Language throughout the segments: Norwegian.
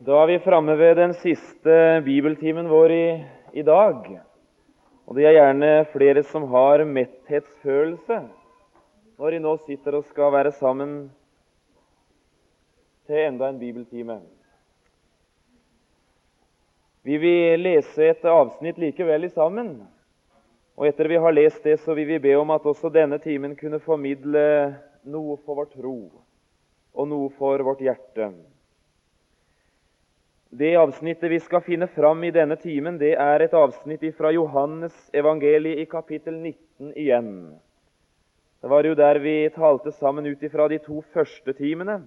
Da er vi framme ved den siste bibeltimen vår i, i dag. Og det er gjerne flere som har metthetsfølelse når de nå sitter og skal være sammen til enda en bibeltime. Vi vil lese et avsnitt likevel i sammen. Og etter vi har lest det, så vil vi be om at også denne timen kunne formidle noe for vår tro og noe for vårt hjerte. Det avsnittet vi skal finne fram i denne timen, det er et avsnitt fra Johannes evangeliet i kapittel 19 igjen. Det var jo der vi talte sammen ut ifra de to første timene.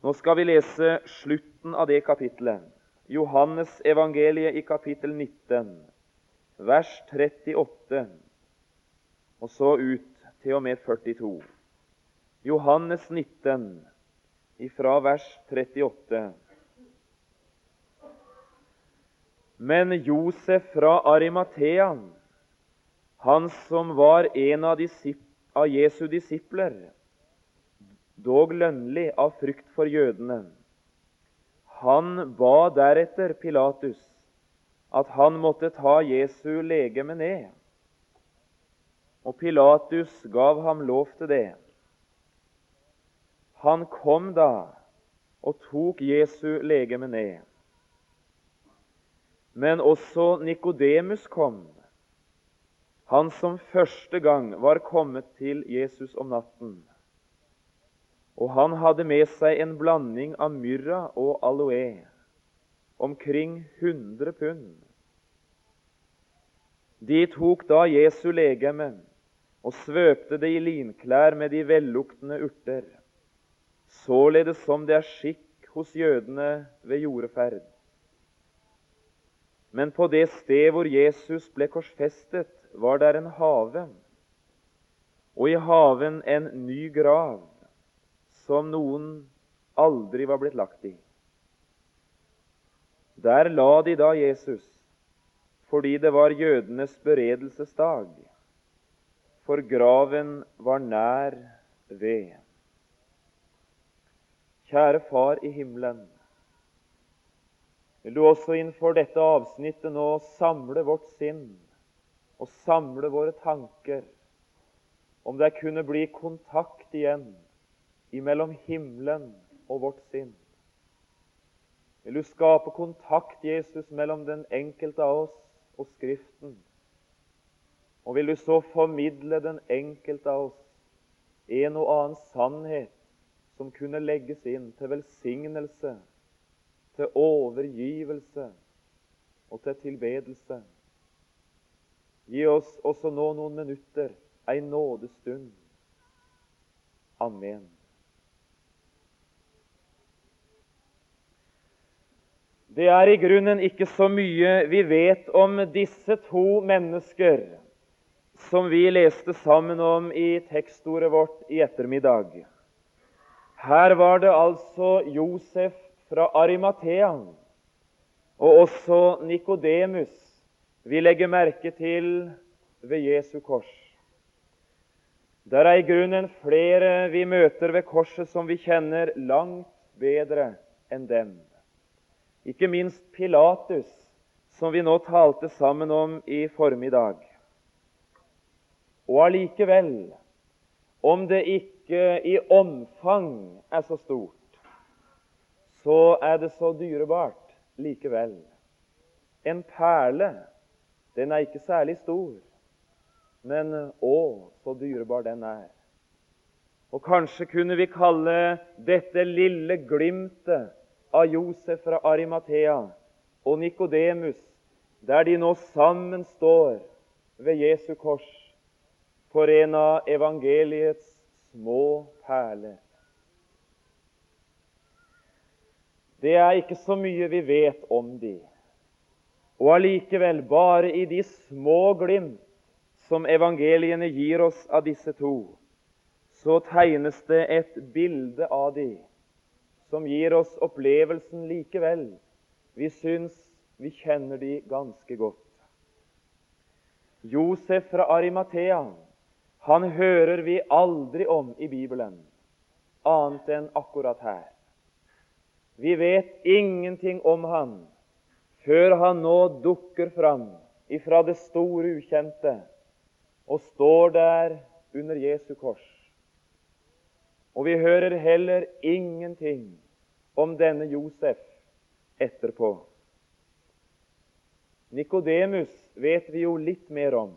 Nå skal vi lese slutten av det kapittelet. Johannes evangeliet i kapittel 19, vers 38, og så ut til og med 42. Johannes 19, ifra vers 38. Men Josef fra Arimathea, han som var en av, av Jesu disipler, dog lønnlig av frykt for jødene, han ba deretter Pilatus at han måtte ta Jesu legeme ned. Og Pilatus gav ham lov til det. Han kom da og tok Jesu legeme ned. Men også Nikodemus kom, han som første gang var kommet til Jesus om natten. Og han hadde med seg en blanding av myrra og aloe, omkring 100 pund. De tok da Jesu legeme og svøpte det i linklær med de velluktende urter, således som det er skikk hos jødene ved jordeferd. Men på det sted hvor Jesus ble korsfestet, var der en have, og i haven en ny grav, som noen aldri var blitt lagt i. Der la de da Jesus, fordi det var jødenes beredelsesdag, for graven var nær ved. Kjære Far i himmelen. Vil du også innenfor dette avsnittet nå samle vårt sinn og samle våre tanker, om det kunne bli kontakt igjen imellom himmelen og vårt sinn? Vil du skape kontakt, Jesus, mellom den enkelte av oss og Skriften? Og vil du så formidle den enkelte av oss en og annen sannhet som kunne legges inn til velsignelse til overgivelse og til tilbedelse. Gi oss også nå noen minutter, ei nådestund. Amen. Det er i grunnen ikke så mye vi vet om disse to mennesker som vi leste sammen om i tekstordet vårt i ettermiddag. Her var det altså Josef fra Arimathea, og også Nikodemus vi legger merke til ved Jesu kors. Der er i grunnen flere vi møter ved korset som vi kjenner langt bedre enn dem. Ikke minst Pilatus, som vi nå talte sammen om i formiddag. Og allikevel, om det ikke i omfang er så stort, så er det så dyrebart likevel. En perle, den er ikke særlig stor, men å, så dyrebar den er. Og kanskje kunne vi kalle dette lille glimtet av Josef fra Arimathea og Nikodemus, der de nå sammen står ved Jesu kors, for en av evangeliets små perler. Det er ikke så mye vi vet om de. Og allikevel, bare i de små glimt som evangeliene gir oss av disse to, så tegnes det et bilde av de som gir oss opplevelsen likevel. Vi syns vi kjenner de ganske godt. Josef fra Arimathea han hører vi aldri om i Bibelen, annet enn akkurat her. Vi vet ingenting om han før han nå dukker fram ifra det store ukjente og står der under Jesu kors. Og vi hører heller ingenting om denne Josef etterpå. Nikodemus vet vi jo litt mer om.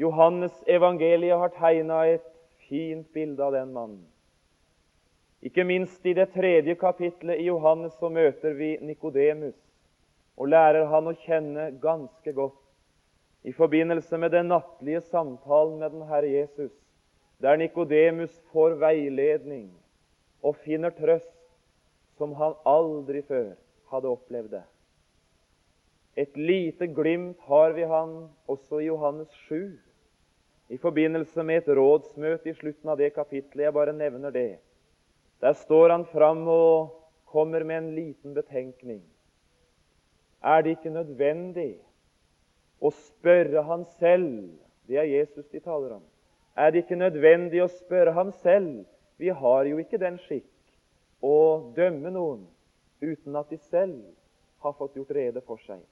Johannes evangeliet har tegna et fint bilde av den mannen. Ikke minst i det tredje kapitlet i Johannes så møter vi Nikodemus og lærer han å kjenne ganske godt i forbindelse med den nattlige samtalen med den Herre Jesus, der Nikodemus får veiledning og finner trøst som han aldri før hadde opplevd det. Et lite glimt har vi han også i Johannes 7, i forbindelse med et rådsmøte i slutten av det kapitlet. Jeg bare nevner det. Der står han fram og kommer med en liten betenkning. Er det ikke nødvendig å spørre han selv? Det er Jesus de taler om. Er det ikke nødvendig å spørre ham selv? Vi har jo ikke den skikk å dømme noen uten at de selv har fått gjort rede for seg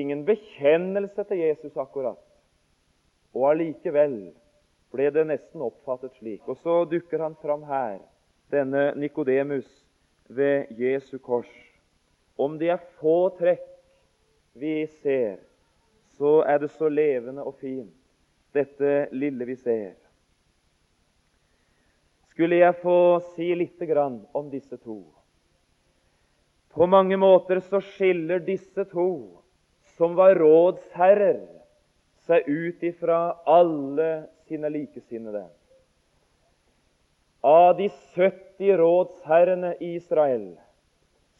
ingen bekjennelse til Jesus akkurat. Og allikevel ble det nesten oppfattet slik. Og så dukker han fram her, denne Nikodemus ved Jesu kors. Om det er få trekk vi ser, så er det så levende og fint, dette lille vi ser. Skulle jeg få si litt om disse to? På mange måter så skiller disse to som var rådsherrer, seg ut ifra alle sine likesinnede. Av de 70 rådsherrene i Israel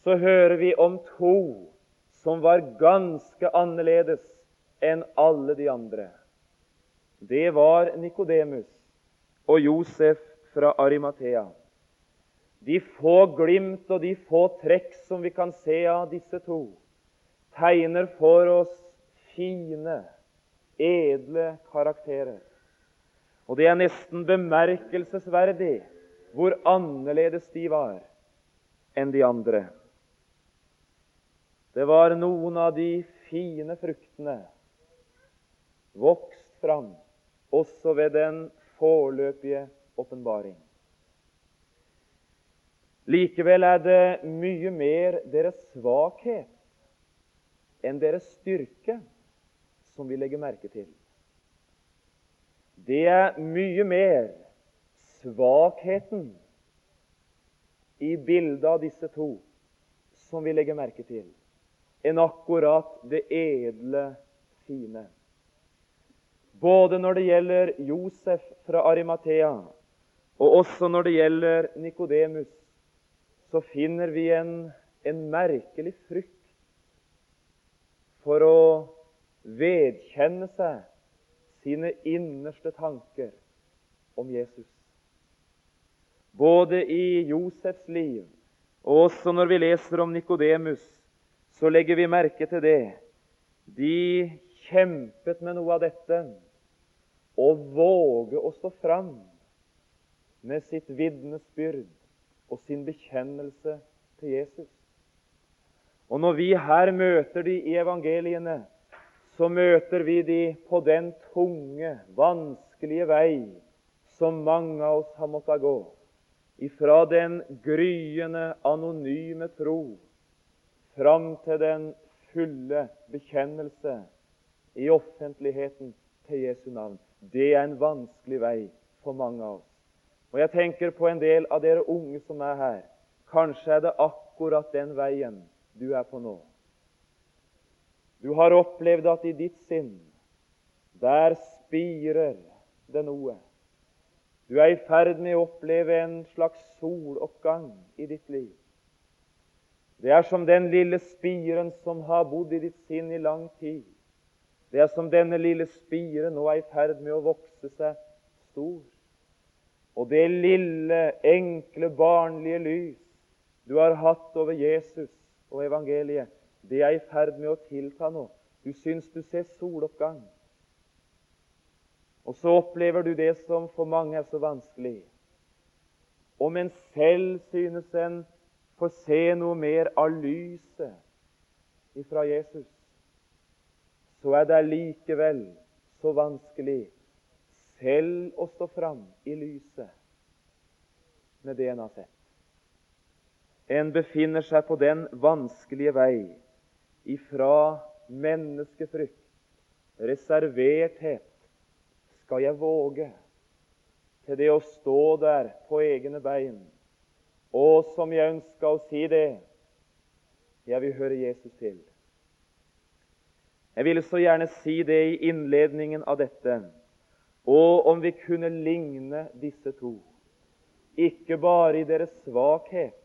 så hører vi om to som var ganske annerledes enn alle de andre. Det var Nikodemus og Josef fra Arimathea. De få glimt og de få trekk som vi kan se av disse to, tegner for oss fine, edle karakterer. Og det er nesten bemerkelsesverdig hvor annerledes de var enn de andre. Det var noen av de fine fruktene vokst fram også ved den foreløpige åpenbaring. Likevel er det mye mer deres svakhet enn deres styrke som vi legger merke til. Det er mye mer svakheten i bildet av disse to som vi legger merke til, enn akkurat det edle, fine. Både når det gjelder Josef fra Arimathea, og også når det gjelder Nikodemus, så finner vi en, en merkelig frykt for å vedkjenne seg sine innerste tanker om Jesus. Både i Josefs liv og også når vi leser om Nikodemus, så legger vi merke til det. De kjempet med noe av dette å våge å stå fram med sitt vitnesbyrd og sin bekjennelse til Jesus. Og når vi her møter de i evangeliene, så møter vi de på den tunge, vanskelige vei som mange av oss har måttet gå. Ifra den gryende, anonyme tro fram til den fulle bekjennelse i offentligheten til Jesu navn. Det er en vanskelig vei for mange av oss. Og Jeg tenker på en del av dere unge som er her. Kanskje er det akkurat den veien du er på nå. Du har opplevd at i ditt sinn, der spirer det noe. Du er i ferd med å oppleve en slags soloppgang i ditt liv. Det er som den lille spiren som har bodd i ditt sinn i lang tid. Det er som denne lille spiren nå er i ferd med å vokse seg stor. Og det lille, enkle, barnlige lys du har hatt over Jesus, og evangeliet, det er i ferd med å tilta nå. Du syns du ser soloppgang. Og så opplever du det som for mange er så vanskelig. Om en selv synes en får se noe mer av lyset ifra Jesus, så er det likevel så vanskelig selv å stå fram i lyset med det en har sett. En befinner seg på den vanskelige vei ifra menneskefrykt, reserverthet, skal jeg våge, til det å stå der på egne bein. Og som jeg ønska å si det, jeg vil høre Jesus til. Jeg ville så gjerne si det i innledningen av dette. Og om vi kunne ligne disse to, ikke bare i deres svakhet,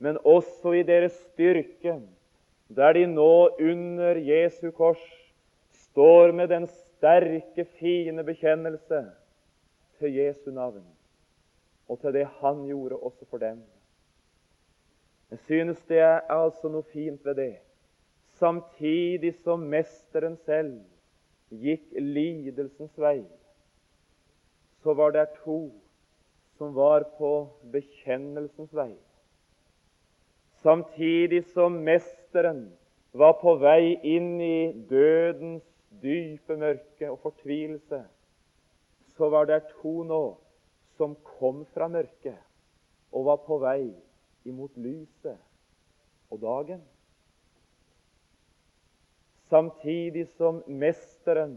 men også i deres styrke, der de nå under Jesu kors står med den sterke, fine bekjennelse til Jesu navn og til det Han gjorde også for dem. Jeg synes det er altså noe fint ved det. Samtidig som Mesteren selv gikk lidelsens vei, så var det to som var på bekjennelsens vei. Samtidig som Mesteren var på vei inn i dødens dype mørke og fortvilelse, så var det to nå som kom fra mørket og var på vei imot lyset og dagen. Samtidig som Mesteren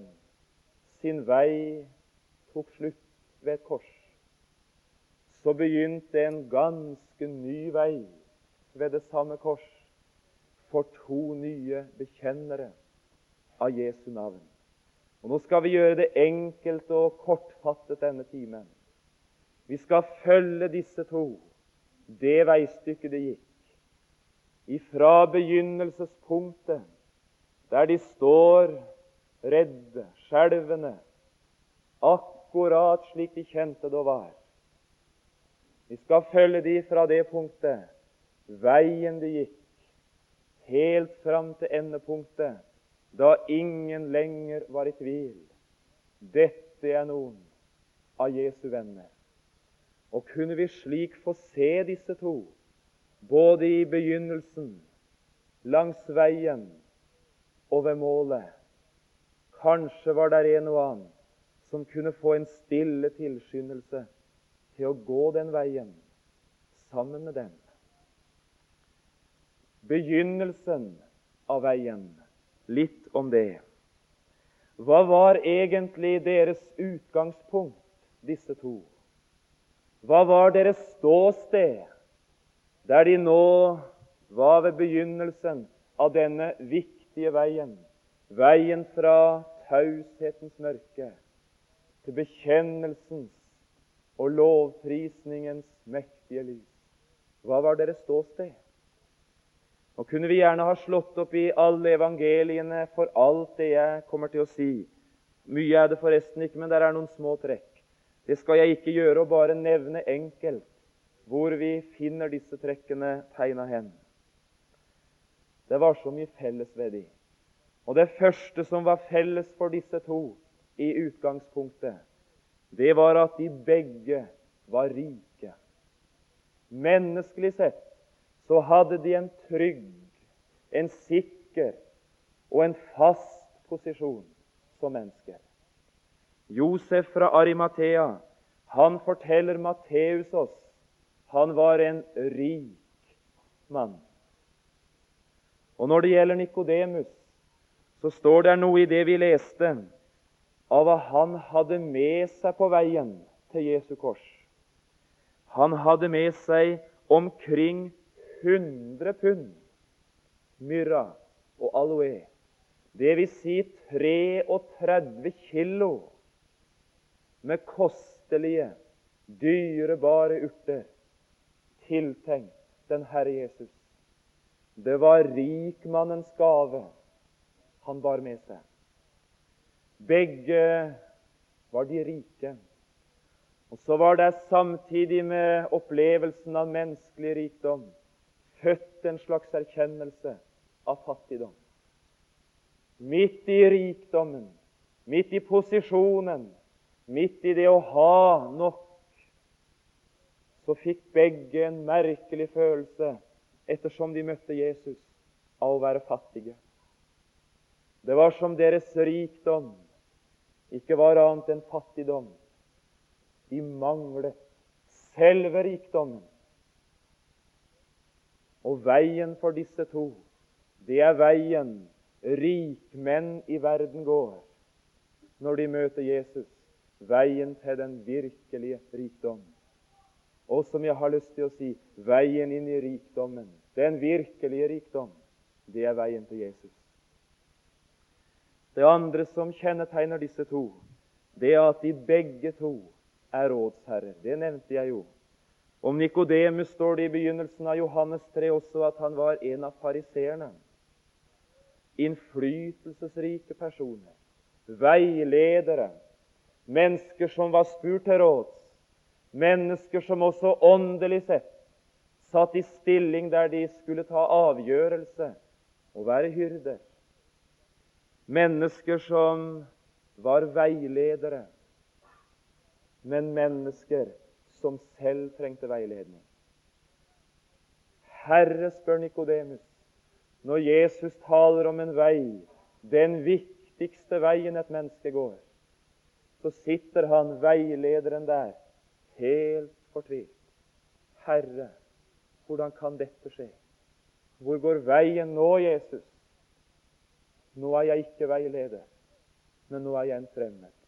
sin vei tok slutt ved et kors, så begynte en ganske ny vei ved det samme kors for to nye bekjennere av Jesu navn. Og Nå skal vi gjøre det enkelt og kortfattet denne timen. Vi skal følge disse to det veistykket det gikk, ifra begynnelsespunktet der de står redde, skjelvende, akkurat slik de kjente det var. Vi skal følge de fra det punktet, veien de gikk, helt fram til endepunktet, da ingen lenger var i tvil. Dette er noen av Jesu venner. Og kunne vi slik få se disse to, både i begynnelsen, langs veien og ved målet. Kanskje var det en og annen som kunne få en stille tilskyndelse til å gå den veien sammen med dem. Begynnelsen av veien. Litt om det. Hva var egentlig deres utgangspunkt, disse to? Hva var deres ståsted der de nå var ved begynnelsen av denne viktige veien. Veien fra taushetens mørke til bekjennelsens og lovprisningens mektige lys. Hva var deres ståsted? Nå kunne vi gjerne ha slått opp i alle evangeliene for alt det jeg kommer til å si. Mye er det forresten ikke, men der er noen små trekk. Det skal jeg ikke gjøre, og bare nevne enkelt hvor vi finner disse trekkene tegna hen. Det var så mye felles ved dem. Og det første som var felles for disse to i utgangspunktet, det var at de begge var rike. Menneskelig sett så hadde de en trygg, en sikker og en fast posisjon som mennesker. Josef fra Arimathea, han forteller Matteus oss han var en rik mann. Og Når det gjelder Nikodemus, så står det noe i det vi leste av hva han hadde med seg på veien til Jesu kors. Han hadde med seg omkring 100 pund myrra og aloe. Vil si 33 kilo med kostelige, dyrebare urter tiltenkt den Herre Jesus. Det var rikmannens gave han bar med seg. Begge var de rike. Og så var det samtidig med opplevelsen av menneskelig rikdom født en slags erkjennelse av fattigdom. Midt i rikdommen, midt i posisjonen, midt i det å ha nok, så fikk begge en merkelig følelse ettersom de møtte Jesus, av å være fattige. Det var som deres rikdom ikke var annet enn fattigdom. De manglet selve rikdommen. Og veien for disse to, det er veien rikmenn i verden går når de møter Jesus. Veien til den virkelige rikdom. Og som jeg har lyst til å si veien inn i rikdommen, den virkelige rikdom, det er veien til Jesus. Det andre som kjennetegner disse to, det er at de begge to er rådsherrer. Det nevnte jeg jo. Om Nikodemus står det i begynnelsen av Johannes 3 også at han var en av fariseerne. Innflytelsesrike personer, veiledere, mennesker som var spurt til råds, mennesker som også åndelig sett satt i stilling der de skulle ta avgjørelse og være hyrder. Mennesker som var veiledere, men mennesker som selv trengte veiledning. Herre, spør Nikodemus, når Jesus taler om en vei, den viktigste veien et menneske går, så sitter han, veilederen, der, helt fortvilt. Herre, hvordan kan dette skje? Hvor går veien nå, Jesus? Nå er jeg ikke veileder, men nå er jeg en fremmed.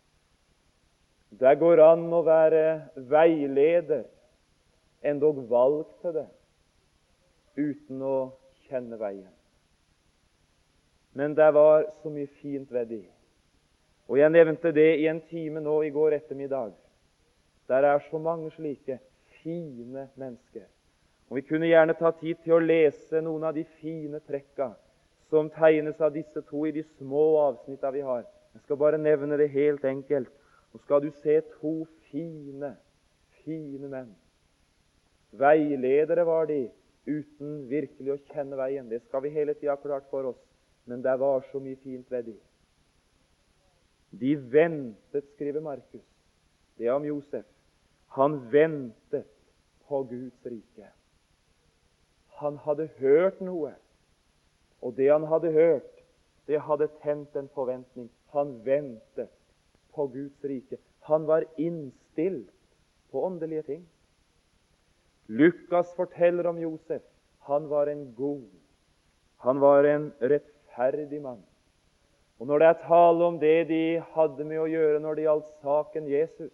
Det går an å være veileder, endog valgt til det, uten å kjenne veien. Men det var så mye fint ved det. Og jeg nevnte det i en time nå i går ettermiddag. Der er så mange slike fine mennesker. Og Vi kunne gjerne ta tid til å lese noen av de fine trekka som tegnes av disse to i de små avsnitta vi har. Jeg skal bare nevne det helt enkelt. Nå skal du se to fine, fine menn. Veiledere var de, uten virkelig å kjenne veien. Det skal vi hele tida ha klart for oss. Men det var så mye fint ved de. De ventet, skriver Markus. Det er om Josef. Han ventet på Guds rike. Han hadde hørt noe, og det han hadde hørt, det hadde tent en forventning. Han ventet på Guds rike. Han var innstilt på åndelige ting. Lukas forteller om Josef. Han var en god, han var en rettferdig mann. Og Når det er tale om det de hadde med å gjøre når det gjaldt saken Jesus,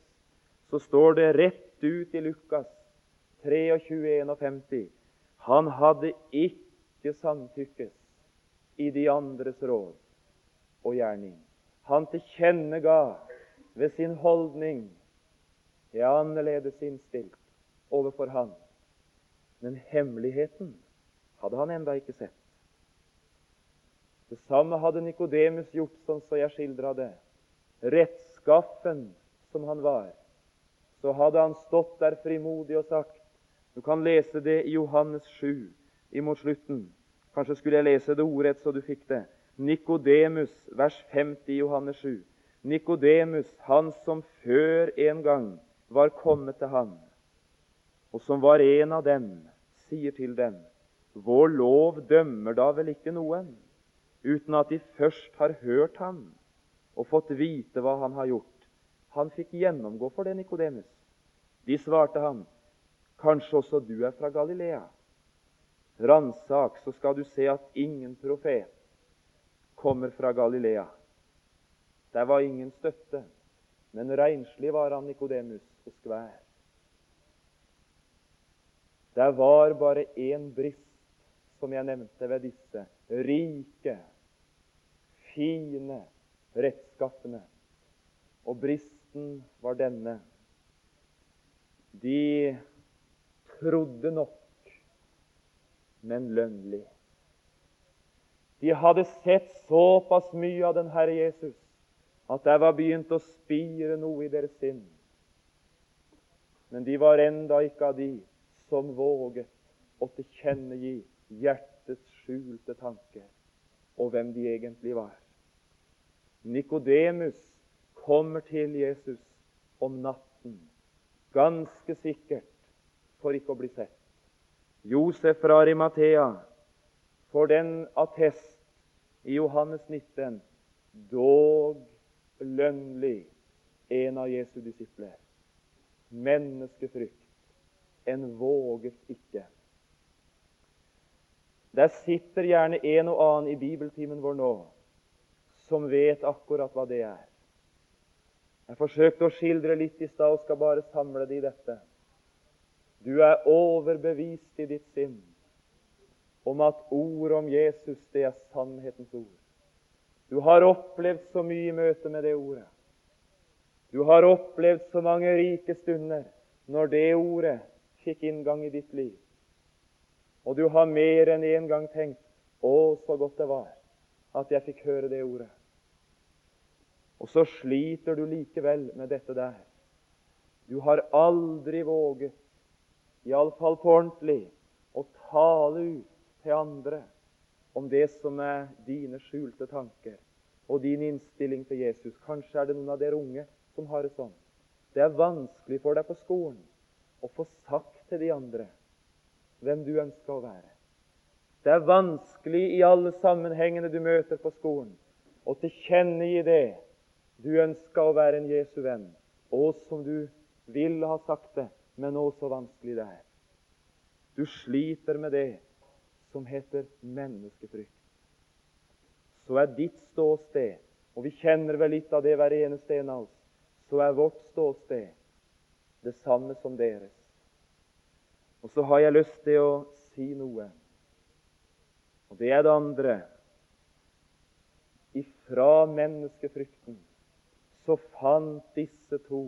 så står det rett ut i Lukas 23, 51. Han hadde ikke samtykkes i de andres råd og gjerning. Han tilkjennega ved sin holdning er annerledes innstilt overfor han. Men hemmeligheten hadde han enda ikke sett. Det samme hadde Nikodemus gjort, sånn som jeg skildra det. Rettskaffen som han var, så hadde han stått der frimodig og sagt Du kan lese det i Johannes 7 imot slutten. Kanskje skulle jeg lese det ordrett så du fikk det. Nikodemus, vers 50 i Johannes 7. Nikodemus, han som før en gang var kommet til ham, og som var en av dem, sier til dem, Vår lov dømmer da vel ikke noen, uten at de først har hørt ham og fått vite hva han har gjort. Han fikk gjennomgå for det, Nikodemus. De svarte ham, Kanskje også du er fra Galilea? Ransak, så skal du se at ingen profet kommer fra Galilea. Der var ingen støtte, men renslig var han Nikodemus og skvær. Der var bare én brist, som jeg nevnte ved disse rike, fine rettskaffene. Og bristen var denne. De trodde nok, men lønnlig. De hadde sett såpass mye av den Herre Jesus at det var begynt å spire noe i deres sinn. Men de var enda ikke av de som våget å tilkjennegi hjertets skjulte tanke og hvem de egentlig var. Nikodemus kommer til Jesus om natten, ganske sikkert for ikke å bli sett. Josef fra Arimathea får den attest i Johannes 19 dog lønnlig en av Jesu disipler. Menneskefrykt. En våget ikke. Der sitter gjerne en og annen i bibeltimen vår nå som vet akkurat hva det er. Jeg forsøkte å skildre litt i stad og skal bare samle det i dette. Du er overbevist i ditt sinn om at ordet om Jesus, det er sannhetens ord. Du har opplevd så mye i møte med det ordet. Du har opplevd så mange rike stunder når det ordet fikk inngang i ditt liv. Og du har mer enn én en gang tenkt 'Å, så godt det var at jeg fikk høre det ordet'. Og så sliter du likevel med dette der. Du har aldri våget, iallfall på ordentlig, å tale ut til andre om det som er dine skjulte tanker og din innstilling til Jesus. Kanskje er det noen av dere unge som har det sånn. Det er vanskelig for deg på skolen å få sagt til de andre hvem du ønsker å være. Det er vanskelig i alle sammenhengene du møter på skolen, å tilkjennegi det du ønsker å være en Jesu venn, og som du vil ha sagt det, men også vanskelig det er. Du sliter med det som heter menneskefrykt. Så er ditt ståsted, og vi kjenner vel litt av det hver eneste en av oss, så er vårt ståsted det samme som deres. Og så har jeg lyst til å si noe. Og det er det andre. Ifra menneskefrykten så fant disse to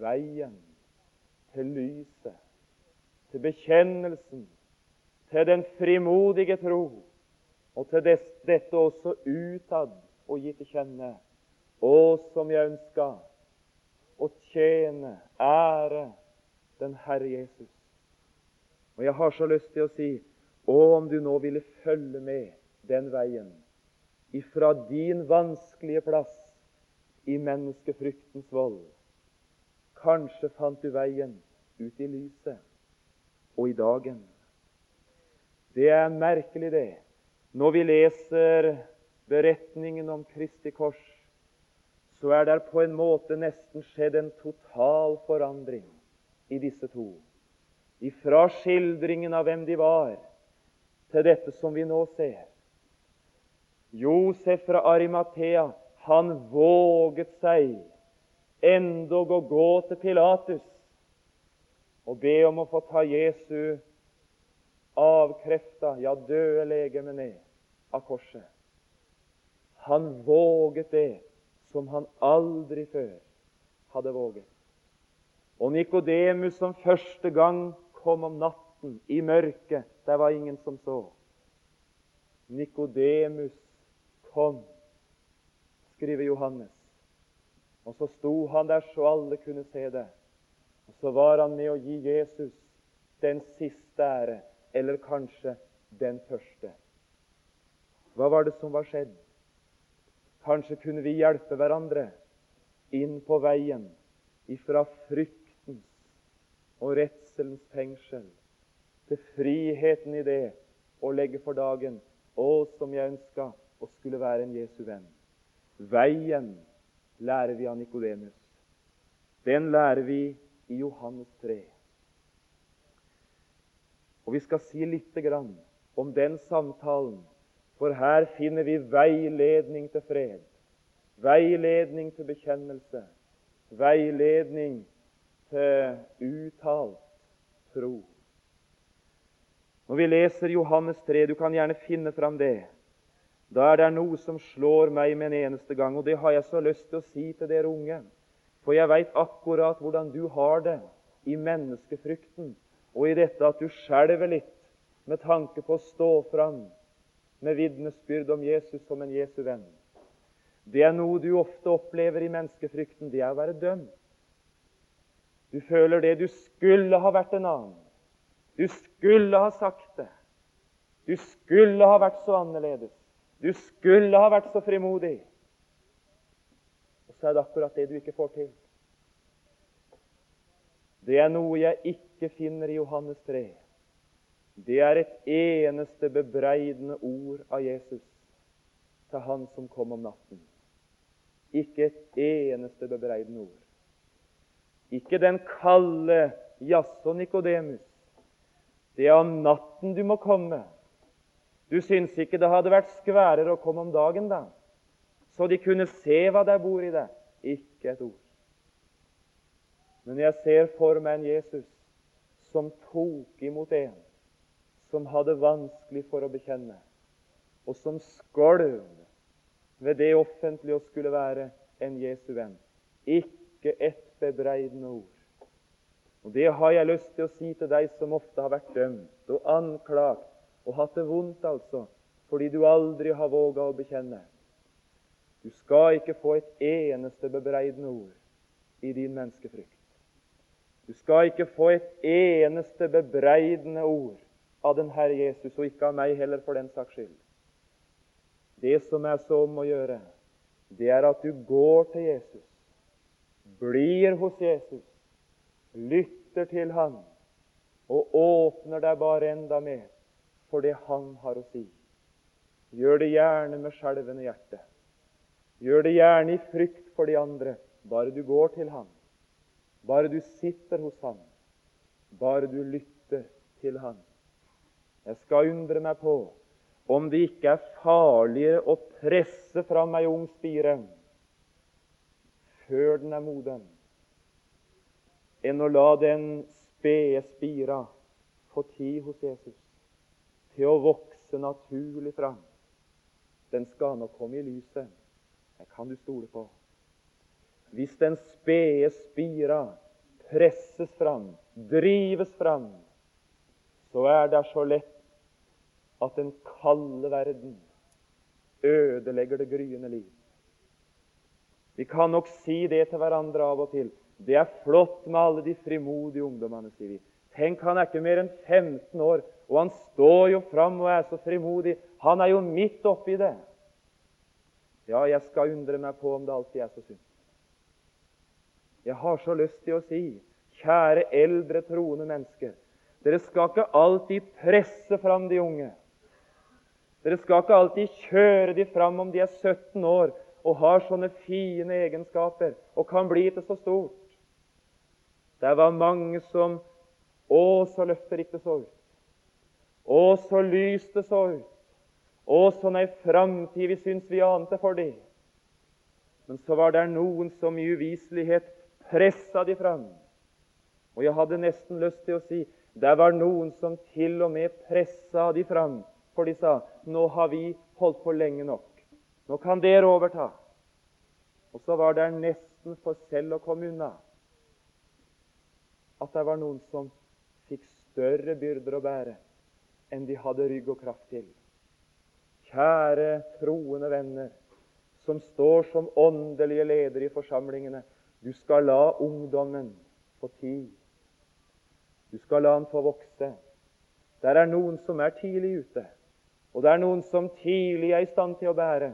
veien til lyset, til bekjennelsen, til den frimodige tro, og til dette også utad og gi til kjenne. Å, som jeg ønska å tjene, ære den Herre Jesus. Og jeg har så lyst til å si å, om du nå ville følge med den veien ifra din vanskelige plass i menneskefryktens vold. Kanskje fant du veien ut i lyset og i dagen. Det er merkelig, det. Når vi leser beretningen om Kristi kors, så er det på en måte nesten skjedd en total forandring i disse to. Ifra skildringen av hvem de var, til dette som vi nå ser. Josef fra Arimathea han våget seg endog å gå til Pilatus og be om å få ta Jesu avkrefta, ja, døde legeme ned av korset. Han våget det som han aldri før hadde våget. Og Nikodemus som første gang kom om natten i mørket, der var ingen som så. Nikodemus kom skriver Johannes. Og så sto han der så alle kunne se det. Og så var han med å gi Jesus den siste ære, eller kanskje den første. Hva var det som var skjedd? Kanskje kunne vi hjelpe hverandre inn på veien ifra fryktens og redselens fengsel til friheten i det å legge for dagen å, som jeg ønska å skulle være en Jesu venn. Veien lærer vi av Nikodemus. Den lærer vi i Johannes 3. Og Vi skal si litt om den samtalen, for her finner vi veiledning til fred, veiledning til bekjennelse, veiledning til uttalt tro. Når vi leser Johannes 3, du kan gjerne finne fram det, da er det noe som slår meg med en eneste gang, og det har jeg så lyst til å si til dere unge. For jeg veit akkurat hvordan du har det i menneskefrykten og i dette at du skjelver litt med tanke på å stå fram med vitnesbyrd om Jesus som en Jesu venn. Det er noe du ofte opplever i menneskefrykten. Det er å være dømt. Du føler det. Du skulle ha vært en annen. Du skulle ha sagt det. Du skulle ha vært så annerledes. Du skulle ha vært så frimodig. Og så er det akkurat det du ikke får til. Det er noe jeg ikke ikke finner i Johannes 3, det er et eneste bebreidende ord av Jesus til han som kom om natten. Ikke et eneste bebreidende ord. Ikke den kalde 'jaså, Nikodemus'. Det er om natten du må komme. Du syns ikke det hadde vært skværere å komme om dagen, da? Så de kunne se hva der bor i deg? Ikke et ord. Men jeg ser for meg en Jesus som tok imot en som hadde vanskelig for å bekjenne, og som skolv ved det offentlige å skulle være en Jesu venn. Ikke et bebreidende ord. Og Det har jeg lyst til å si til deg som ofte har vært dømt og anklagt og hatt det vondt, altså, fordi du aldri har våga å bekjenne. Du skal ikke få et eneste bebreidende ord i din menneskefrykt. Du skal ikke få et eneste bebreidende ord av den Herre Jesus, og ikke av meg heller, for den saks skyld. Det som er så om å gjøre, det er at du går til Jesus, blir hos Jesus, lytter til Han og åpner deg bare enda mer for det Han har å si. Gjør det gjerne med skjelvende hjerte. Gjør det gjerne i frykt for de andre, bare du går til ham. Bare du sitter hos ham. Bare du lytter til ham. Jeg skal undre meg på om det ikke er farligere å presse fram ei ung spire før den er moden, enn å la den spede spira få tid hos Jesus til å vokse naturlig fram. Den skal nok komme i lyset. Det kan du stole på. Hvis den spede spira presses fram, drives fram, så er det så lett at den kalde verden ødelegger det gryende liv. Vi kan nok si det til hverandre av og til. Det er flott med alle de frimodige ungdommene, sier vi. Tenk, han er ikke mer enn 15 år, og han står jo fram og er så frimodig. Han er jo midt oppi det. Ja, jeg skal undre meg på om det alltid er så sunt. Jeg har så lyst til å si, kjære eldre troende mennesker, dere skal ikke alltid presse fram de unge. Dere skal ikke alltid kjøre de fram om de er 17 år og har sånne fine egenskaper og kan bli til så stort. Det var mange som Å, så løfterikt det så ut. Å, så lyst det så ut. Å, sånn ei framtid vi syns vi ante for dem. Men så var det noen som i uviselighet pressa de fram. Og jeg hadde nesten lyst til å si det var noen som til og med pressa de fram for de sa nå har vi holdt på lenge nok. Nå kan dere overta. Og så var det nesten for selv å komme unna at det var noen som fikk større byrder å bære enn de hadde rygg og kraft til. Kjære troende venner som står som åndelige ledere i forsamlingene. Du skal la ungdommen få tid. Du skal la han få vokse. Der er noen som er tidlig ute. Og det er noen som tidlig er i stand til å bære.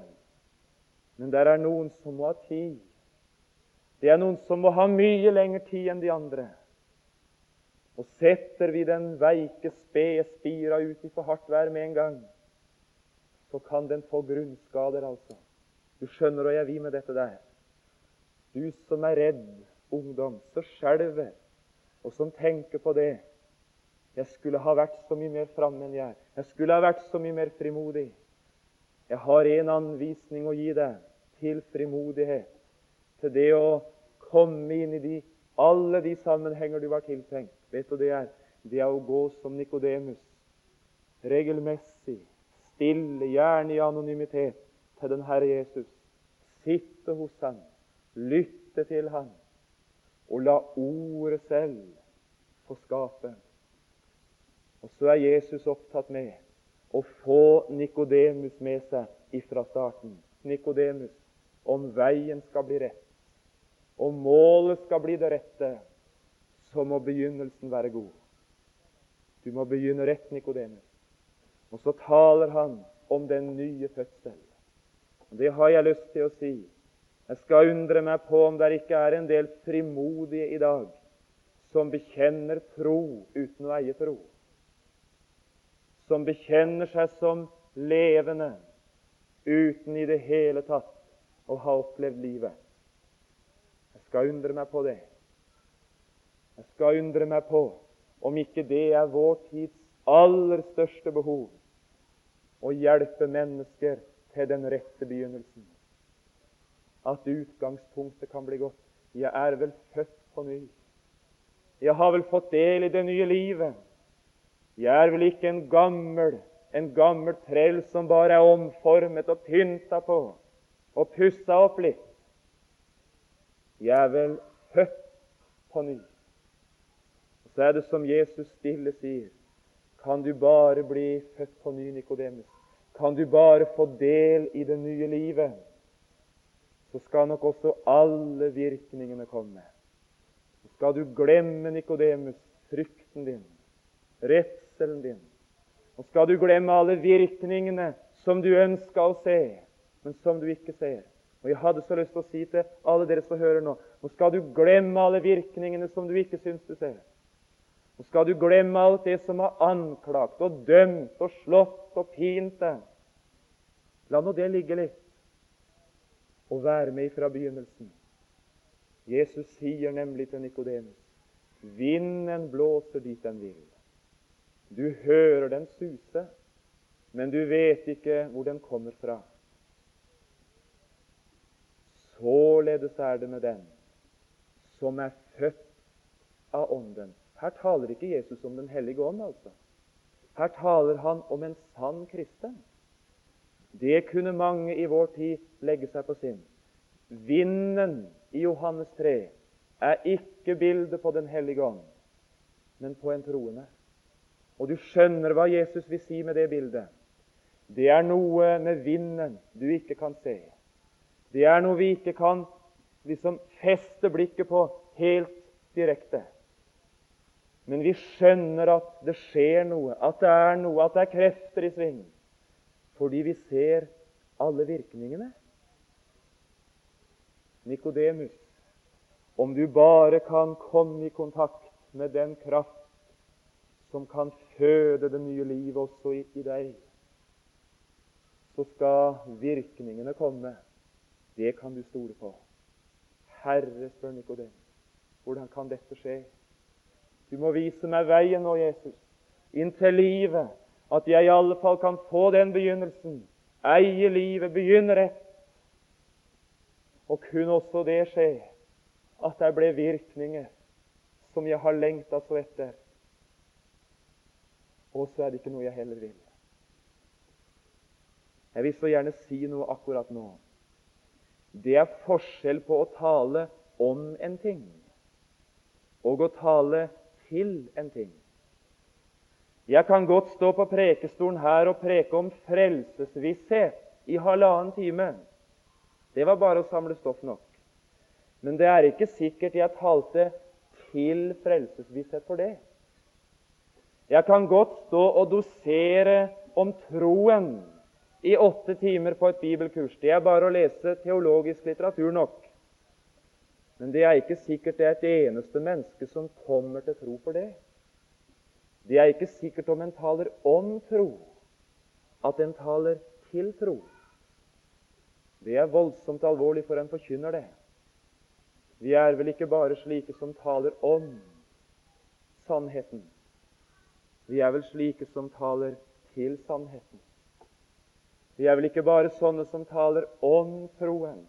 Men det er noen som må ha tid. Det er noen som må ha mye lengre tid enn de andre. Og setter vi den veike, spede spira ut i for hardt vær med en gang, så kan den få grunnskader, altså. Du skjønner hva jeg vil med dette der. Du som er redd ungdom, så skjelver, og som tenker på det jeg skulle ha vært så mye mer framme enn jeg er. Jeg skulle ha vært så mye mer frimodig. Jeg har en anvisning å gi deg til frimodighet, til det å komme inn i de, alle de sammenhenger du var tiltenkt. Vet du det er? Det er å gå som Nikodemus, regelmessig, stille, gjerne i anonymitet, til den Herre Jesus. Sitte hos ham, lytte til ham, og la Ordet selv få skape og så er Jesus opptatt med å få Nikodemus med seg ifra starten. Nikodemus, om veien skal bli rett, om målet skal bli det rette, så må begynnelsen være god. Du må begynne rett, Nikodemus. Og så taler han om den nye fødsel. Det har jeg lyst til å si. Jeg skal undre meg på om det ikke er en del frimodige i dag som bekjenner tro uten å eie tro. Som bekjenner seg som levende uten i det hele tatt å ha opplevd livet. Jeg skal undre meg på det. Jeg skal undre meg på om ikke det er vår tids aller største behov å hjelpe mennesker til den rette begynnelsen. At utgangspunktet kan bli godt. Jeg er vel født på ny. Jeg har vel fått del i det nye livet. Jeg er vel ikke en gammel, en gammel trell som bare er omformet og pynta på og pussa opp litt. Jeg er vel født på ny. Og Så er det som Jesus stille sier Kan du bare bli født på ny, Nikodemus? Kan du bare få del i det nye livet? Så skal nok også alle virkningene komme. Så skal du glemme, Nikodemus, frykten din, redselen din. Og skal du glemme alle virkningene som du ønska å se, men som du ikke ser. Og Jeg hadde så lyst til å si til alle dere som hører nå Nå skal du glemme alle virkningene som du ikke syns du ser. Nå skal du glemme alt det som har anklagt og dømt og slått og pint deg. La nå det ligge litt, og være med fra begynnelsen. Jesus sier nemlig til Nikodemus Vinden blåser dit den vil. Du hører den suse, men du vet ikke hvor den kommer fra. Således er det med den som er født av Ånden. Her taler ikke Jesus om Den hellige ånd, altså. Her taler han om en sann kristen. Det kunne mange i vår tid legge seg på sinn. Vinden i Johannes 3 er ikke bildet på Den hellige ånd, men på en troende. Og du skjønner hva Jesus vil si med det bildet. Det er noe med vinden du ikke kan se. Det er noe vi ikke kan liksom feste blikket på helt direkte. Men vi skjønner at det skjer noe, at det er noe, at det er krefter i sving. Fordi vi ser alle virkningene. Nikodemus, om du bare kan komme i kontakt med den kraft som kan føde det nye livet også i, deg, så skal virkningene komme. Det kan du stole på. Herre, spør Nikodemus, hvordan kan dette skje? Du må vise meg veien nå, Jesus, inn til livet, at jeg i alle fall kan få den begynnelsen, eie livet, begynne rett. Og kunne også det skje at det ble virkninger som jeg har lengta så etter. Og så er det ikke noe jeg heller vil. Jeg vil så gjerne si noe akkurat nå. Det er forskjell på å tale om en ting og å tale til en ting. Jeg kan godt stå på prekestolen her og preke om frelsesvisshet i halvannen time. Det var bare å samle stoff nok. Men det er ikke sikkert jeg talte til frelsesvisshet for det. Jeg kan godt stå og dosere om troen i åtte timer på et bibelkurs. Det er bare å lese teologisk litteratur nok. Men det er ikke sikkert det er et eneste menneske som kommer til tro for det. Det er ikke sikkert om en taler om tro, at en taler til tro. Det er voldsomt alvorlig for en forkynner det. Vi er vel ikke bare slike som taler om sannheten. Vi er vel slike som taler til sannheten. Vi er vel ikke bare sånne som taler om troen.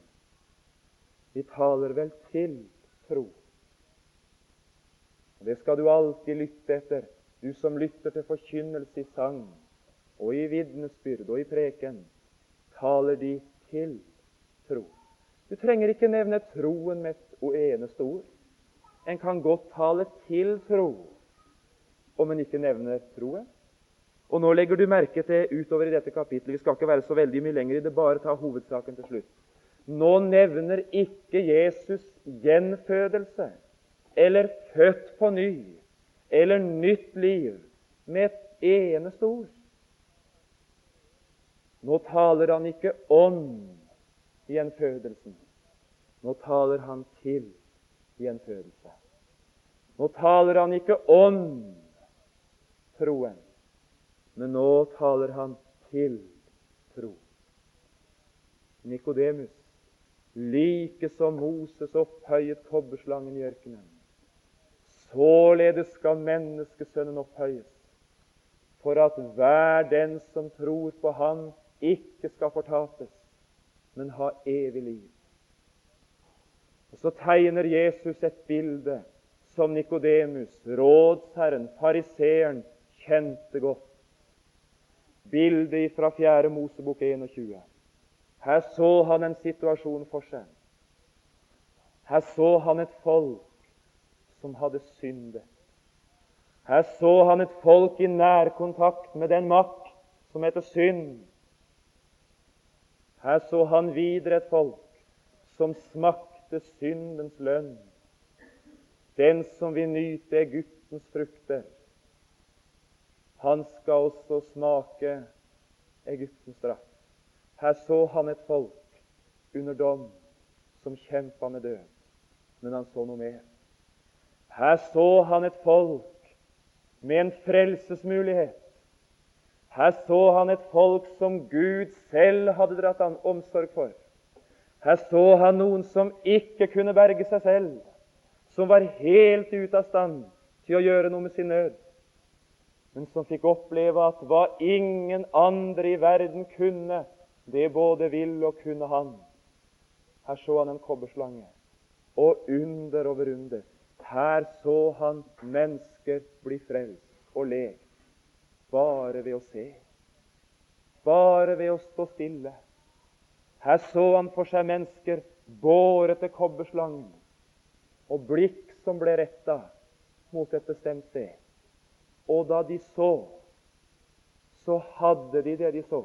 Vi taler vel til tro. Det skal du alltid lytte etter, du som lytter til forkynnelse i sang og i vitnesbyrd og i preken. Taler de til tro. Du trenger ikke nevne troen med et eneste ord. En kan godt tale til tro om en ikke nevner troen. Og Nå legger du merke til utover i dette kapittelet Vi skal ikke være så veldig mye lenger i det, bare ta hovedsaken til slutt. Nå nevner ikke Jesus gjenfødelse eller født på ny eller nytt liv med et eneste ord. Nå taler han ikke om gjenfødelsen. Nå taler han til gjenfødelse. Nå taler han ikke om troen, men nå taler han til tro. Nikodemus, like som Moses opphøyet kobberslangen i ørkenen, således skal menneskesønnen opphøyes, for at hver den som tror på Han, ikke skal fortapes, men ha evig liv. Og Så tegner Jesus et bilde som Nikodemus, rådsherren, fariseeren, kjente godt. Bildet fra 4. Mosebok 21. Her så han en situasjon for seg. Her så han et folk som hadde syndet. Her så han et folk i nærkontakt med den makt som heter synd. Her så han videre et folk som smakte syndens lønn. Den som vil nyte Egyptens frukter, han skal også smake Egyptens straff. Her så han et folk under dom som kjempa med død, men han så noe mer. Her så han et folk med en frelsesmulighet. Her så han et folk som Gud selv hadde dratt an omsorg for. Her så han noen som ikke kunne berge seg selv, som var helt ute av stand til å gjøre noe med sin nød, men som fikk oppleve at hva ingen andre i verden kunne, det både ville og kunne han. Her så han en kobberslange, og under over under. Her så han mennesker bli frelst og lekt bare ved å se, bare ved å stå stille. Her så han for seg mennesker båret til kobberslangen og blikk som ble retta mot et bestemt sted. Og da de så, så hadde de det de så.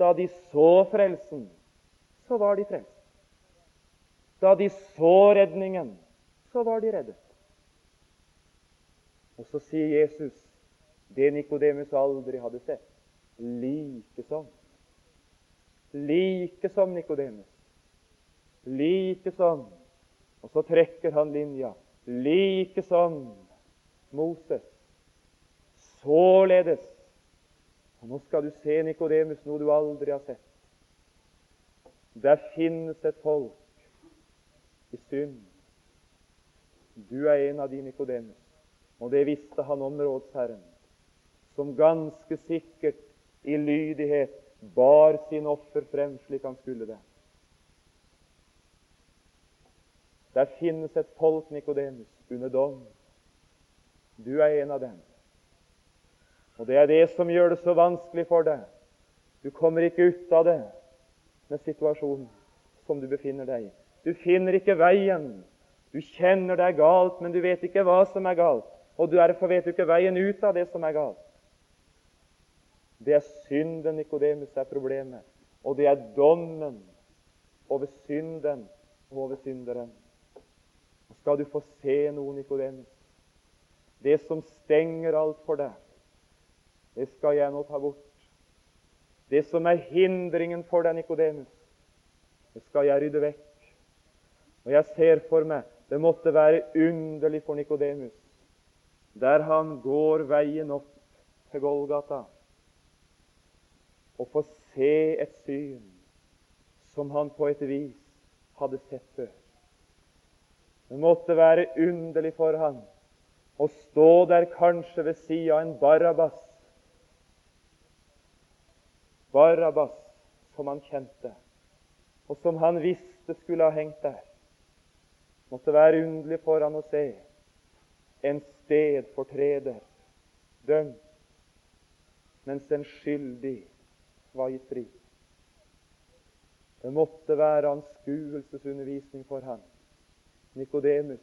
Da de så frelsen, så var de frelst. Da de så redningen, så var de reddet. Og så sier Jesus det Nikodemus aldri hadde sett. Like som. Like som Nikodemus. Like som og så trekker han linja. Like som Moses. Således. Og Nå skal du se, Nikodemus, noe du aldri har sett. Der finnes et folk i synd. Du er en av de, Nikodemus. Og det visste han om rådsherren, som ganske sikkert i lydighet bar sin offer frem slik han skulle det. Der finnes et folk, Nikodemus, under dom. Du er en av dem. Og det er det som gjør det så vanskelig for deg. Du kommer ikke ut av det med situasjonen som du befinner deg i. Du finner ikke veien. Du kjenner det er galt, men du vet ikke hva som er galt. Og derfor vet du ikke veien ut av det som er galt. Det er synden, Nikodemus, er problemet. Og det er dommen over synden og over synderen skal du få se noe, Nikodemus. Det som stenger alt for deg, det skal jeg nå ta bort. Det som er hindringen for deg, Nikodemus, det skal jeg rydde vekk. Og jeg ser for meg det måtte være underlig for Nikodemus, der han går veien opp til Golgata, og får se et syn som han på et vis hadde sett før. Det måtte være underlig for han å stå der kanskje ved sida av en Barabbas. Barabbas som han kjente, og som han visste skulle ha hengt der. Måtte være underlig for han å se en stedfortreder dømt, mens en skyldig var gitt fri. Det måtte være anskuelsesundervisning for han, Nikodemus,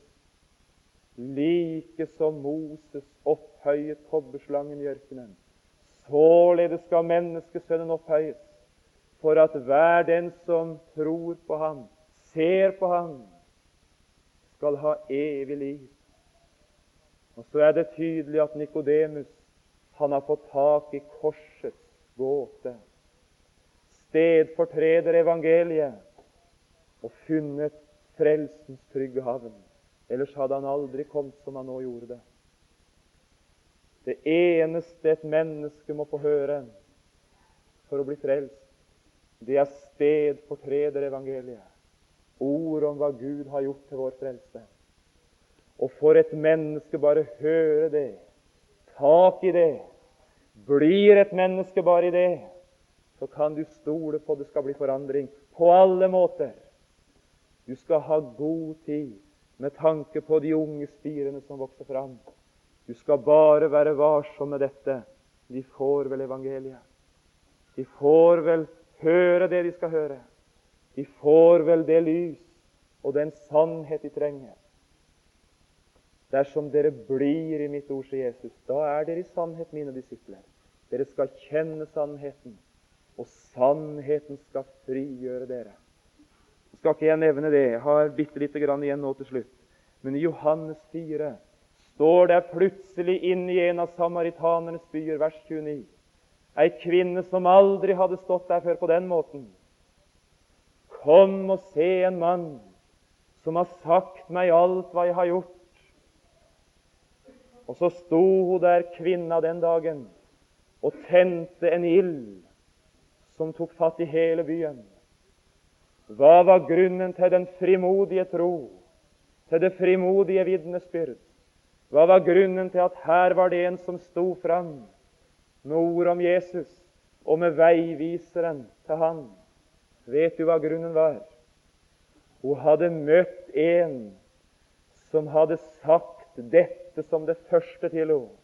like som Moses opphøyet kobberslangen i ørkenen, således skal menneskesønnen opphøyes, for at hver den som tror på ham, ser på ham, skal ha evig liv. Og Så er det tydelig at Nikodemus han har fått tak i korsets gåte. Stedfortreder evangeliet og funnet frelsens trygge havn. Ellers hadde han aldri kommet som han nå gjorde det. Det eneste et menneske må få høre for å bli frelst, det er stedfortrederevangeliet. Ord om hva Gud har gjort til vår frelse. Og for et menneske bare høre det, tak i det, blir et menneske bare i det, så kan du stole på det skal bli forandring på alle måter. Du skal ha god tid med tanke på de unge spirene som vokser fram. Du skal bare være varsom med dette. De får vel evangeliet. De får vel høre det de skal høre. De får vel det lys og den sannhet de trenger. Dersom dere blir i mitt ord, sier Jesus, da er dere i sannhet mine disipler. Dere skal kjenne sannheten, og sannheten skal frigjøre dere. Jeg skal ikke jeg nevne det, jeg har bitte lite grann igjen nå til slutt. Men i Johannes 4 står det plutselig inne i en av samaritanernes byer, vers 29, ei kvinne som aldri hadde stått der før på den måten. Kom og se en mann som har sagt meg alt hva jeg har gjort. Og så sto hun der, kvinna, den dagen og tente en ild som tok fatt i hele byen. Hva var grunnen til den frimodige tro, til det frimodige vitnesbyrd? Hva var grunnen til at her var det en som sto fram med ord om Jesus og med veiviseren til han. Vet du hva grunnen var? Hun hadde møtt en som hadde sagt dette som det første til henne.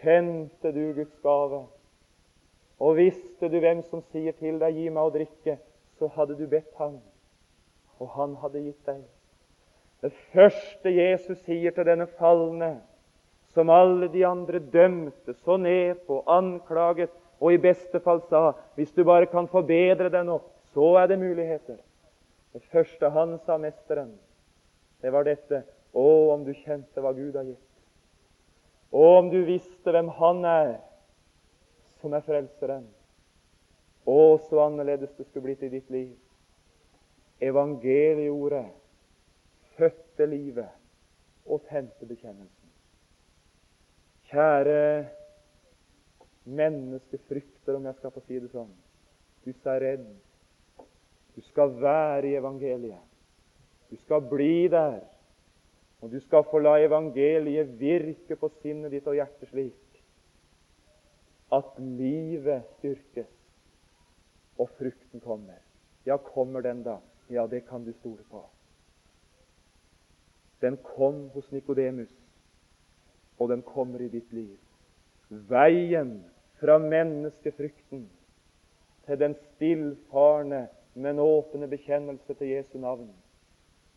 Kjente du Guds gave? Og visste du hvem som sier til deg 'gi meg å drikke', så hadde du bedt ham, og han hadde gitt deg. Det første Jesus sier til denne falne, som alle de andre dømte, så ned på, anklaget og i beste fall sa hvis du bare kan forbedre deg nå, så er det muligheter. Det første han sa, mesteren, det var dette Å, om du kjente hva Gud har gitt. Å, om du visste hvem Han er som er frelseren. Å, så annerledes det skulle blitt i ditt liv. Evangelieordet fødte livet og tente bekjennelsen. Kjære menneskefrykter, om jeg skal få si det sånn. Du sa redd. Du skal være i evangeliet. Du skal bli der. Og du skal få la evangeliet virke på sinnet ditt og hjertet slik at livet styrkes og frukten kommer. Ja, kommer den, da? Ja, det kan du stole på. Den kom hos Nikodemus og den kommer i ditt liv. Veien fra menneskefrykten til den stillfarne, men åpne bekjennelse til Jesu navn,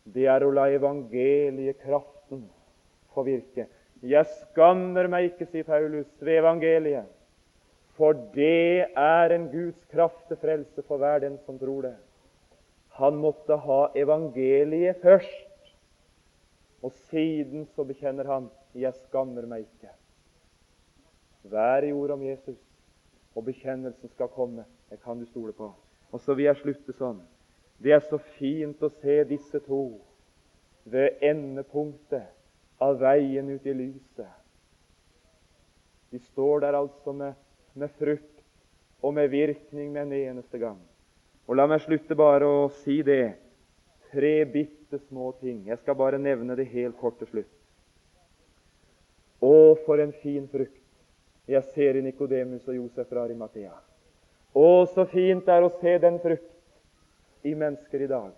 det er å la evangeliekraften få virke. Jeg skammer meg ikke, sier Paulus, ved evangeliet, for det er en Guds kraft til frelse for hver den som tror det. Han måtte ha evangeliet først, og siden så bekjenner han 'Jeg skammer meg ikke'. Vær i ordet om Jesus, og bekjennelsen skal komme. Det kan du stole på. Og så vil jeg slutte sånn. Det er så fint å se disse to ved endepunktet av veien ut i lyset. De står der altså med, med frukt og med virkning med en eneste gang. Og La meg slutte bare å si det. Tre bitte små ting. Jeg skal bare nevne det helt kort til slutt. Å, for en fin frukt jeg ser i Nikodemus og Josef fra Arimathea. Å, så fint det er å se den frukt i mennesker i dag.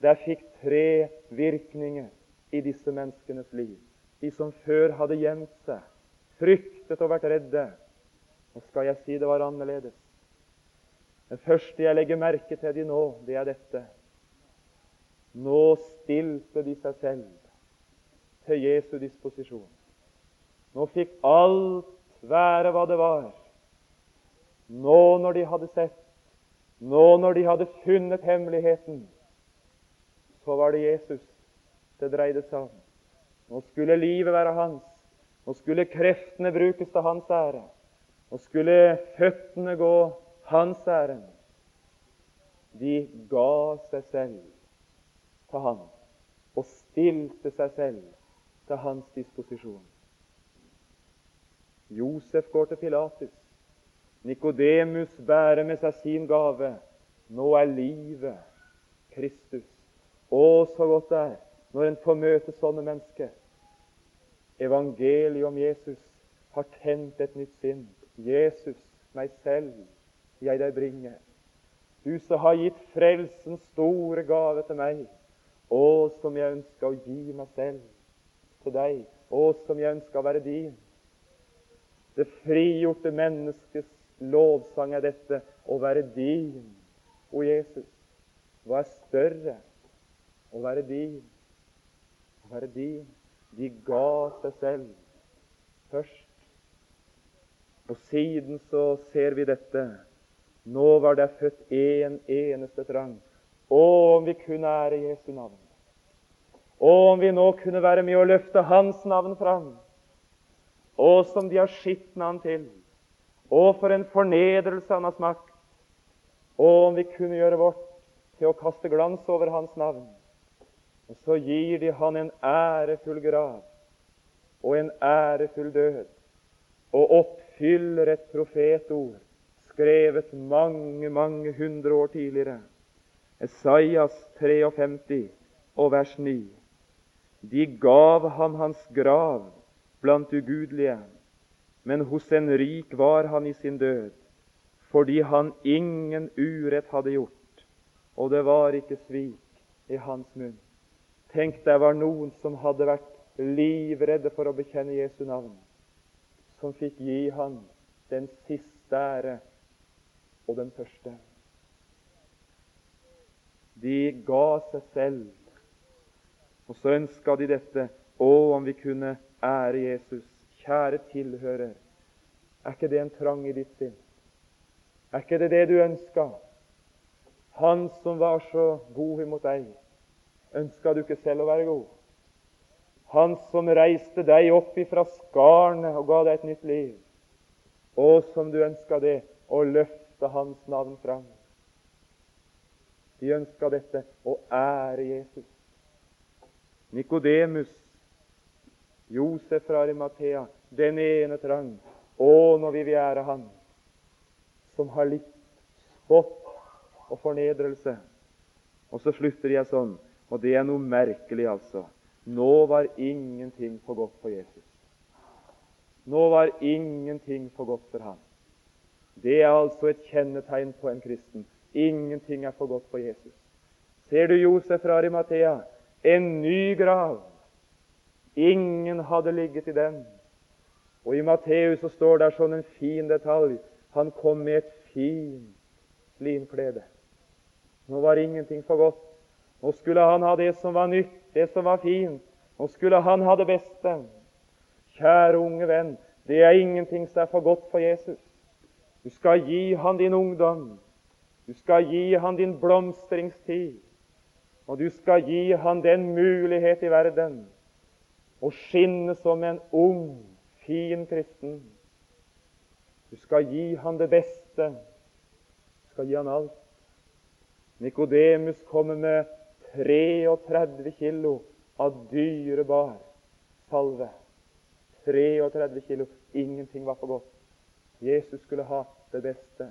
Der fikk tre virkninger i disse menneskenes liv. De som før hadde gjemt seg, fryktet og vært redde. Nå skal jeg si det var annerledes. Det første jeg legger merke til de nå, det er dette. Nå stilte de seg selv til Jesu disposisjon. Nå fikk alt være hva det var. Nå når de hadde sett, nå når de hadde funnet hemmeligheten, så var det Jesus det dreide seg om. Nå skulle livet være hans. Nå skulle kreftene brukes til hans ære. Nå skulle føttene gå hans ærend. De ga seg selv til han og stilte seg selv til hans disposisjon. Josef går til Pilatus. Nikodemus bærer med seg sin gave. Nå er livet Kristus. Å, så godt det er når en får møte sånne mennesker. Evangeliet om Jesus har tent et nytt sinn. Jesus, meg selv, jeg deg bringer. Du som har gitt frelsens store gave til meg. Å, som jeg ønsker å gi meg selv til deg. Å, som jeg ønsker å være din. Det frigjorte menneskets lovsang er dette å være din, o Jesus. Hva er større? Å være din. Å være din. De ga seg selv først. Og siden så ser vi dette. Nå var det født én en eneste trang. Å, om vi kunne ære Jesu navn. Å, om vi nå kunne være med å løfte Hans navn fram. Å, som de har skitt navn til. Å, for en fornedrelse Han har smakt. Og om vi kunne gjøre vårt til å kaste glans over Hans navn. Og så gir de Han en ærefull grav og en ærefull død, og oppfyller et profetord skrevet mange, mange hundre år tidligere. Esaias 53 og vers 9. De gav ham hans grav blant ugudelige, men hos en rik var han i sin død, fordi han ingen urett hadde gjort, og det var ikke svik i hans munn. Tenk, det var noen som hadde vært livredde for å bekjenne Jesu navn, som fikk gi han den siste ære og den første. De ga seg selv, og så ønska de dette. Å, om vi kunne ære Jesus. Kjære tilhører, er ikke det en trang i ditt sinn? Er ikke det det du ønska? Han som var så god imot deg, ønska du ikke selv å være god? Han som reiste deg opp ifra skarne og ga deg et nytt liv. Og som du ønska det, å løfte Hans navn fram. De ønska dette å ære Jesus. Nikodemus, Josef fra Arimathea, den ene trang. Å, vi vil ære Han som har litt spott og fornedrelse. Og så slutter jeg sånn, og det er noe merkelig, altså. Nå var ingenting for godt for Jesus. Nå var ingenting for godt for ham. Det er altså et kjennetegn på en kristen. Ingenting er for godt for Jesus. Ser du Josef fra Arimathea? En ny grav. Ingen hadde ligget i den. Og I Matteus så står det sånn en fin detalj. Han kom med et fint linklede. Nå var ingenting for godt. Nå skulle han ha det som var nytt, det som var fint. Nå skulle han ha det beste. Kjære unge venn, det er ingenting som er for godt for Jesus. Du skal gi han din ungdom. Du skal gi han din blomstringstid. Og du skal gi han den mulighet i verden å skinne som en ung, fin kristen. Du skal gi han det beste. Du skal gi han alt. Nikodemus kommer med 33 kilo av dyrebar salve. 33 kilo. Ingenting var for godt. Jesus skulle ha det beste.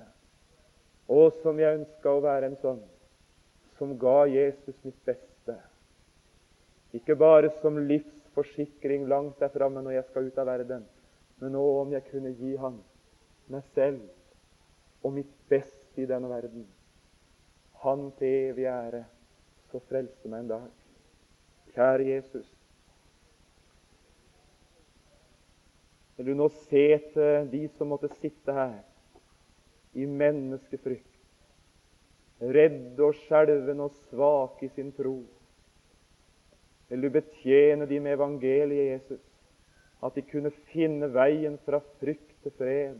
Og som jeg ønska å være en sånn som ga Jesus mitt beste. Ikke bare som livsforsikring langt der framme når jeg skal ut av verden, men nå om jeg kunne gi Han meg selv og mitt beste i denne verden. Han til evig ære, så frelse meg en dag. Kjære Jesus. Vil du nå se til de som måtte sitte her i menneskefrykt, redde og skjelvende og svake i sin tro. Vil du betjene de med evangeliet, Jesus, at de kunne finne veien fra frykt til fred,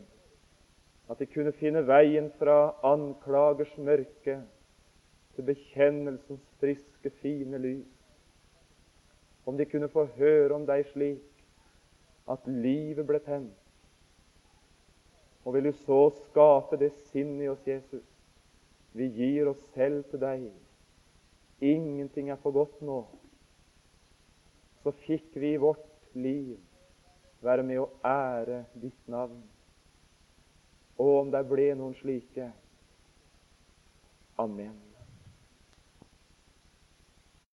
at de kunne finne veien fra anklagers mørke til bekjennelsens friske, fine lys. Om de kunne få høre om deg slik at livet ble tent, og vil du så skape det sinn i oss, Jesus. Vi gir oss selv til deg. Ingenting er for godt nå. Så fikk vi i vårt liv være med å ære ditt navn. Og om det ble noen slike Amen.